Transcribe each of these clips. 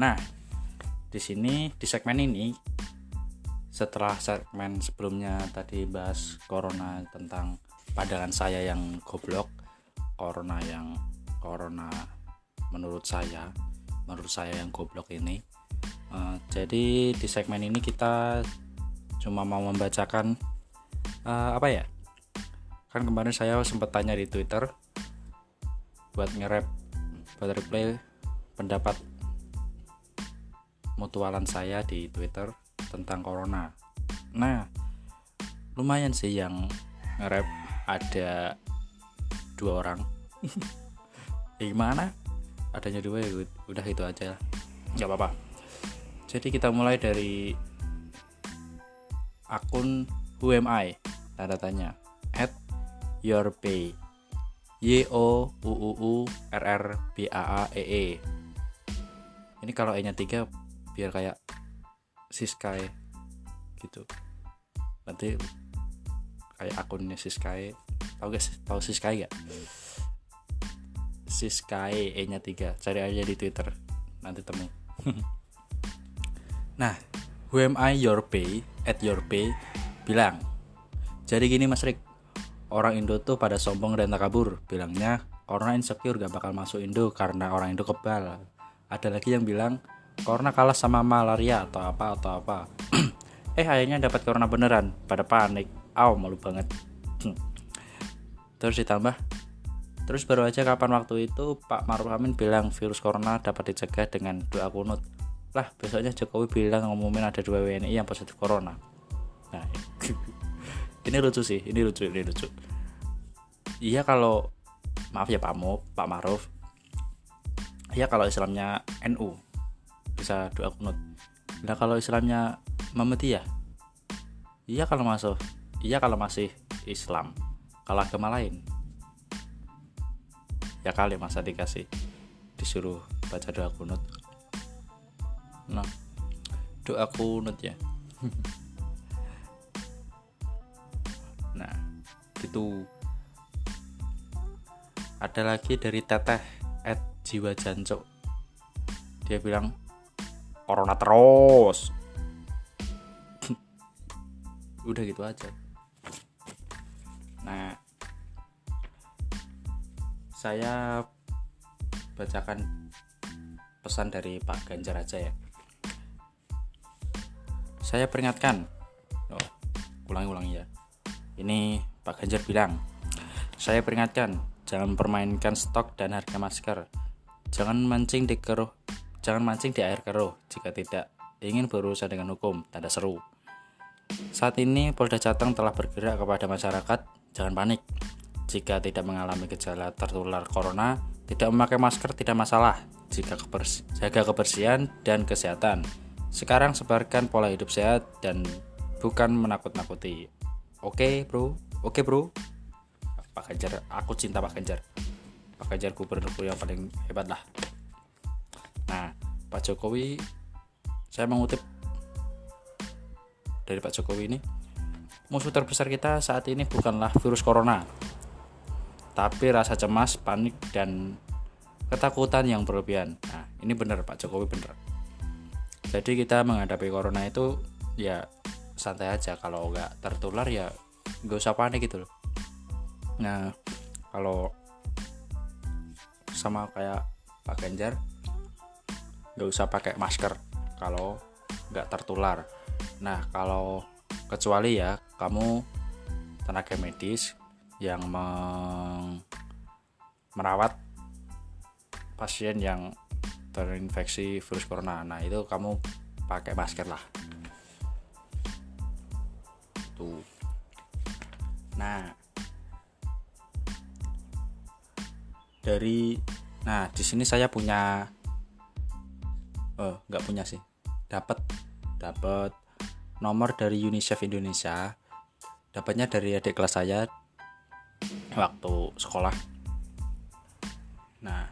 Nah, di sini di segmen ini setelah segmen sebelumnya tadi bahas corona tentang pandangan saya yang goblok, corona yang corona menurut saya, menurut saya yang goblok ini. Uh, jadi di segmen ini kita cuma mau membacakan uh, apa ya? Kan kemarin saya sempat tanya di Twitter buat nge-rap buat reply pendapat mutualan saya di Twitter tentang corona. Nah, lumayan sih yang nge-rap ada dua orang. Gimana? Adanya dua ya udah itu aja. Gak apa-apa. Jadi kita mulai dari akun Who am I? Tanda tanya. At your pay. Y O U U U R R B A A E E. Ini kalau E-nya 3 biar kayak Siskai gitu. Nanti kayak akunnya Siskai. Tahu guys, tahu Siskai gak? Siskai E-nya 3. Cari aja di Twitter. Nanti temu. nah, who am I your pay at your pay bilang. Jadi gini Mas Rick, orang Indo tuh pada sombong dan takabur bilangnya orang insecure gak bakal masuk Indo karena orang Indo kebal ada lagi yang bilang corona kalah sama malaria atau apa atau apa. Eh akhirnya dapat corona beneran pada panik. Aw malu banget. Terus ditambah terus baru aja kapan waktu itu Pak Maruf Amin bilang virus corona dapat dicegah dengan doa kunut. Lah besoknya Jokowi bilang ngumumin ada dua WNI yang positif corona. Nah ini lucu sih ini lucu ini lucu. Iya kalau maaf ya Pak Mo Pak Maruf. Iya kalau Islamnya NU bisa doa kunut nah kalau Islamnya Muhammadiyah iya kalau masuk. Iya kalau masih Islam. Kalau agama lain? Ya kali masa dikasih disuruh baca doa kunut. Nah doa kunut ya. Gitu. Ada lagi dari teteh at jiwa jancok dia bilang corona terus. Udah gitu aja. Nah saya bacakan pesan dari Pak Ganjar aja ya. Saya peringatkan oh, ulangi-ulangi ya. Ini Pak Ganjar bilang, saya peringatkan, jangan permainkan stok dan harga masker. Jangan mancing di keruh, jangan mancing di air keruh jika tidak ingin berurusan dengan hukum, tanda seru. Saat ini Polda Jateng telah bergerak kepada masyarakat, jangan panik. Jika tidak mengalami gejala tertular corona, tidak memakai masker tidak masalah jika kebersi jaga kebersihan dan kesehatan. Sekarang sebarkan pola hidup sehat dan bukan menakut-nakuti. Oke, okay, bro. Oke bro, Pak Ganjar, aku cinta Pak Ganjar. Pak Ganjar gubernur yang paling hebat lah. Nah, Pak Jokowi, saya mengutip dari Pak Jokowi ini, musuh terbesar kita saat ini bukanlah virus corona, tapi rasa cemas, panik, dan ketakutan yang berlebihan. Nah, ini benar Pak Jokowi benar. Jadi kita menghadapi corona itu ya santai aja kalau nggak tertular ya nggak usah panik gitu loh nah kalau sama kayak Pak Ganjar nggak usah pakai masker kalau nggak tertular. Nah kalau kecuali ya kamu tenaga medis yang merawat pasien yang terinfeksi virus corona. Nah itu kamu pakai masker lah. Tuh. Nah, dari nah di sini saya punya oh nggak punya sih. Dapat dapat nomor dari UNICEF Indonesia. Dapatnya dari adik kelas saya waktu sekolah. Nah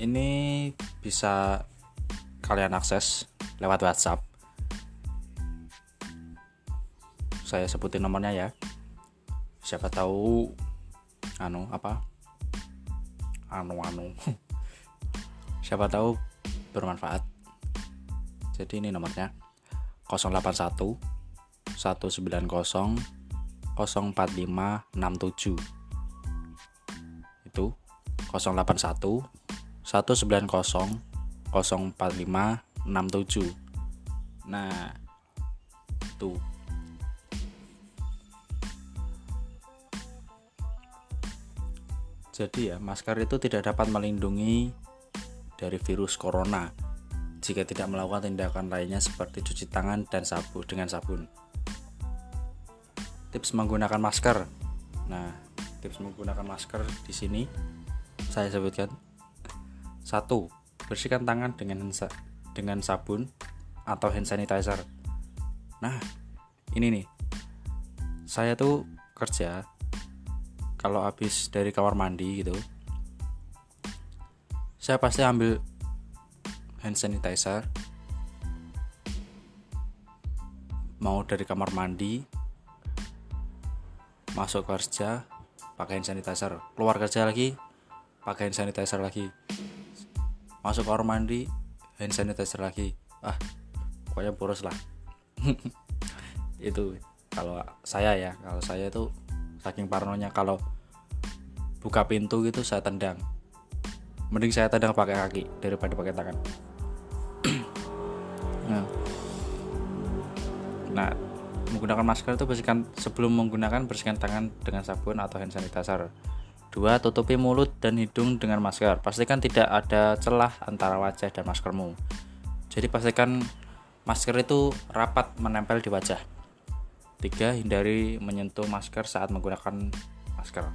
ini bisa kalian akses lewat WhatsApp. Saya sebutin nomornya ya. Siapa tahu anu apa? Anu anu. Siapa tahu bermanfaat. Jadi ini nomornya 081 190 04567 itu 081 190 04567 nah itu jadi ya masker itu tidak dapat melindungi dari virus corona jika tidak melakukan tindakan lainnya seperti cuci tangan dan sabun dengan sabun. Tips menggunakan masker. Nah, tips menggunakan masker di sini saya sebutkan. Satu, bersihkan tangan dengan dengan sabun atau hand sanitizer. Nah, ini nih. Saya tuh kerja kalau habis dari kamar mandi gitu. Saya pasti ambil hand sanitizer. Mau dari kamar mandi masuk kerja pakai hand sanitizer. Keluar kerja lagi pakai hand sanitizer lagi. Masuk kamar mandi hand sanitizer lagi. Ah pokoknya boros lah. Itu kalau saya ya kalau saya itu saking parnonya kalau buka pintu gitu saya tendang mending saya tendang pakai kaki daripada pakai tangan Nah, nah menggunakan masker itu bersihkan sebelum menggunakan bersihkan tangan dengan sabun atau hand sanitizer. Dua, tutupi mulut dan hidung dengan masker. Pastikan tidak ada celah antara wajah dan maskermu. Jadi pastikan masker itu rapat menempel di wajah. Tiga, hindari menyentuh masker saat menggunakan masker.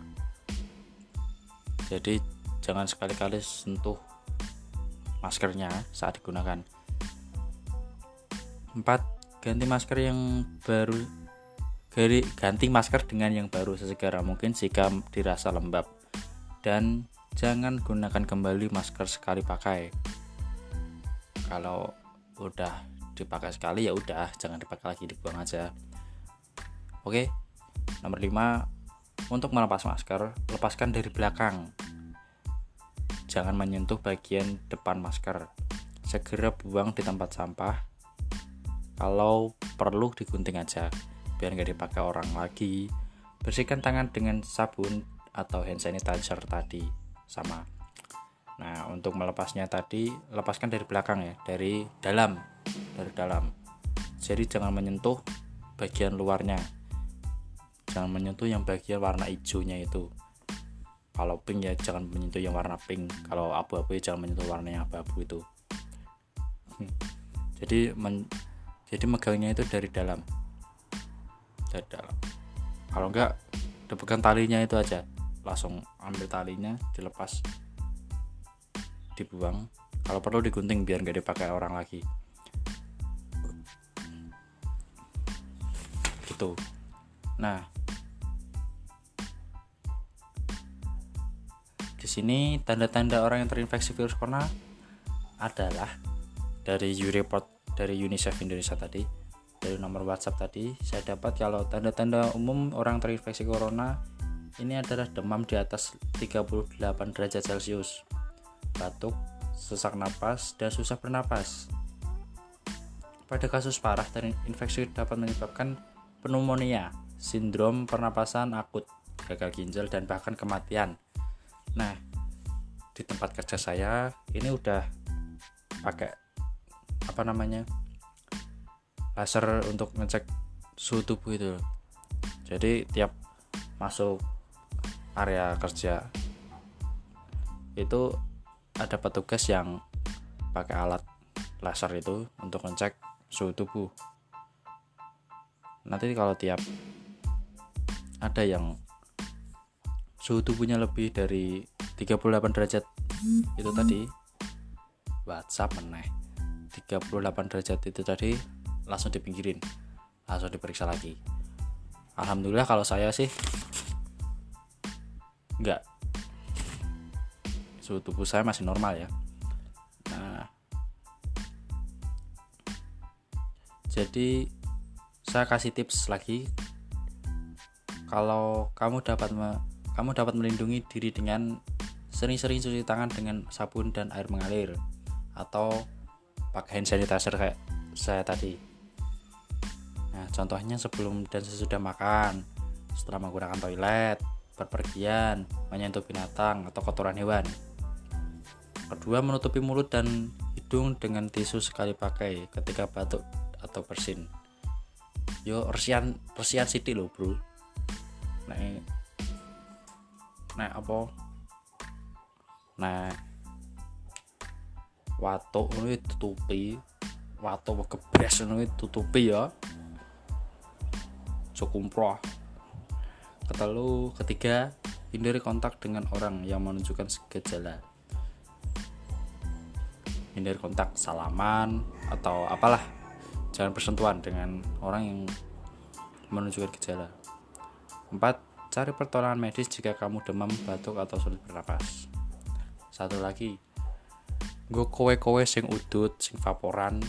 Jadi jangan sekali-kali sentuh maskernya saat digunakan. 4. Ganti masker yang baru. Ganti masker dengan yang baru sesegera mungkin jika dirasa lembab. Dan jangan gunakan kembali masker sekali pakai. Kalau udah dipakai sekali ya udah jangan dipakai lagi dibuang aja. Oke nomor 5 untuk melepas masker lepaskan dari belakang jangan menyentuh bagian depan masker. Segera buang di tempat sampah. Kalau perlu digunting aja biar nggak dipakai orang lagi. Bersihkan tangan dengan sabun atau hand sanitizer tadi sama. Nah untuk melepasnya tadi lepaskan dari belakang ya dari dalam dari dalam. Jadi jangan menyentuh bagian luarnya. Jangan menyentuh yang bagian warna hijaunya itu kalau pink ya jangan menyentuh yang warna pink. Kalau abu-abu ya jangan menyentuh warna yang abu-abu itu. Jadi men jadi megangnya itu dari dalam. Dari dalam. Kalau enggak dipegang talinya itu aja. Langsung ambil talinya dilepas dibuang. Kalau perlu digunting biar nggak dipakai orang lagi. Gitu. Nah sini tanda-tanda orang yang terinfeksi virus corona adalah dari Ureport dari UNICEF Indonesia tadi dari nomor WhatsApp tadi. Saya dapat kalau tanda-tanda umum orang terinfeksi corona ini adalah demam di atas 38 derajat Celcius. Batuk sesak napas dan susah bernapas. Pada kasus parah terinfeksi dapat menyebabkan pneumonia sindrom pernapasan akut gagal ginjal dan bahkan kematian nah di tempat kerja saya ini udah pakai apa namanya laser untuk ngecek suhu tubuh itu. Jadi tiap masuk area kerja itu ada petugas yang pakai alat laser itu untuk ngecek suhu tubuh. Nanti kalau tiap ada yang suhu tubuhnya lebih dari 38 derajat. Itu tadi WhatsApp meneh. 38 derajat itu tadi langsung dipinggirin langsung diperiksa lagi. Alhamdulillah kalau saya sih enggak suhu tubuh saya masih normal ya. Nah jadi saya kasih tips lagi. Kalau kamu dapat me, kamu dapat melindungi diri dengan sering-sering cuci tangan dengan sabun dan air mengalir atau pakai hand sanitizer kayak saya tadi. Nah contohnya sebelum dan sesudah makan setelah menggunakan toilet berpergian menyentuh binatang atau kotoran hewan. Kedua menutupi mulut dan hidung dengan tisu sekali pakai ketika batuk atau bersin. Yo resian resian siti lo bro. Nah nah apa? Nah watuk ini tutupi watuk kebres ini tutupi ya. Cukumpro ketelu ketiga hindari kontak dengan orang yang menunjukkan gejala. Hindari kontak salaman atau apalah. Jangan bersentuhan dengan orang yang menunjukkan gejala. Empat cari pertolongan medis jika kamu demam batuk atau sulit bernapas. Satu lagi gue kowe-kowe sing udut sing vaporan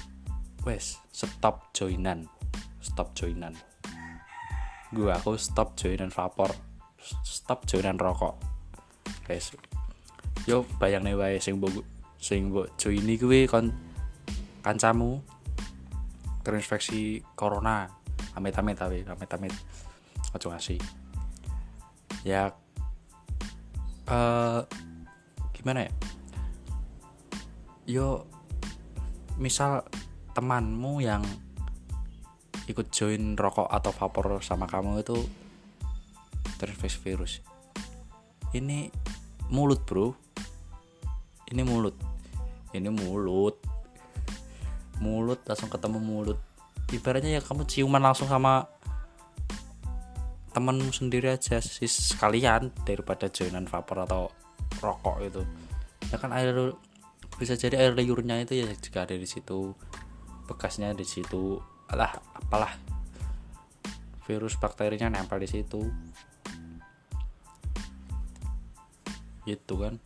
wes stop joinan. Stop joinan. Gue aku stop joinan vapor. Stop joinan rokok. Guys yo bayang nih wae sing mbok sing mbok joini kuwi kon kancamu. Terinfeksi corona. Amit-amit tapi amit-amit. Ojo ngasih ya uh, gimana ya? Yo misal temanmu yang ikut join rokok atau vapor sama kamu itu terinfeksi virus. Ini mulut bro. Ini mulut. Ini mulut. Mulut langsung ketemu mulut. Ibaratnya ya kamu ciuman langsung sama temenmu sendiri aja sih sekalian daripada joinan vapor atau rokok itu. Ya kan air bisa jadi air liurnya itu ya jika ada di situ bekasnya di situ alah apalah. Virus bakterinya nempel di situ. Gitu kan.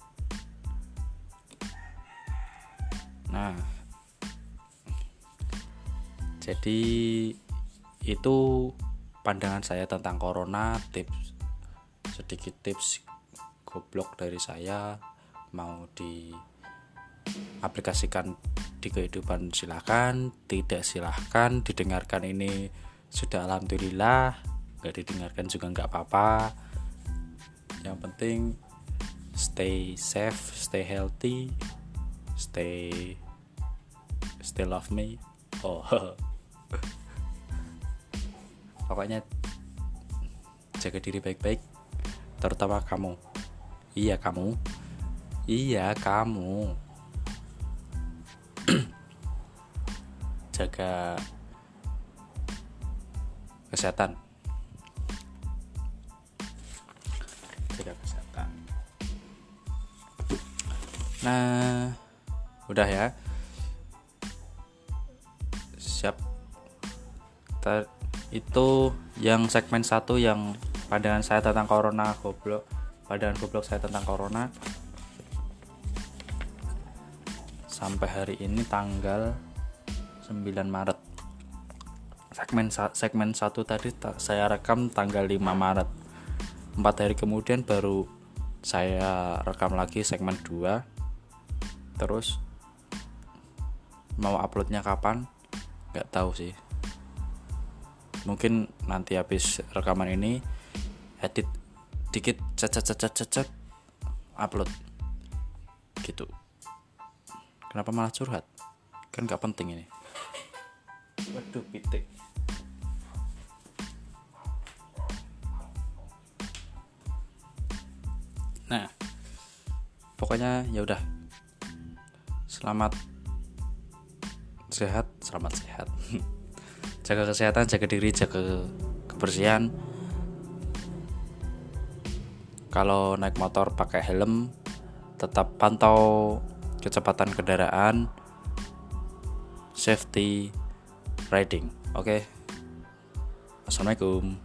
Nah. Jadi itu pandangan saya tentang corona tips sedikit tips goblok dari saya mau di aplikasikan di kehidupan silahkan tidak silahkan didengarkan ini sudah alhamdulillah nggak didengarkan juga nggak apa-apa. Yang penting stay safe stay healthy stay stay love me. Oh pokoknya jaga diri baik-baik terutama kamu. Iya kamu. Iya kamu. Jaga kesehatan. Jaga kesehatan. Nah udah ya. Siap. Ter itu yang segmen satu yang pandangan saya tentang corona goblok. Pandangan goblok saya tentang corona. Sampai hari ini tanggal 9 Maret. Segmen segmen satu tadi saya rekam tanggal 5 Maret. Empat hari kemudian baru saya rekam lagi segmen 2 terus mau uploadnya kapan? Nggak tahu sih mungkin nanti habis rekaman ini edit dikit cet cet cet cet cet upload. Gitu. Kenapa malah curhat? Kan gak penting ini. Waduh pitik. Nah pokoknya ya udah. Selamat sehat selamat sehat jaga kesehatan jaga diri jaga kebersihan. Kalau naik motor pakai helm tetap pantau kecepatan kendaraan safety riding. Oke. Okay? assalamualaikum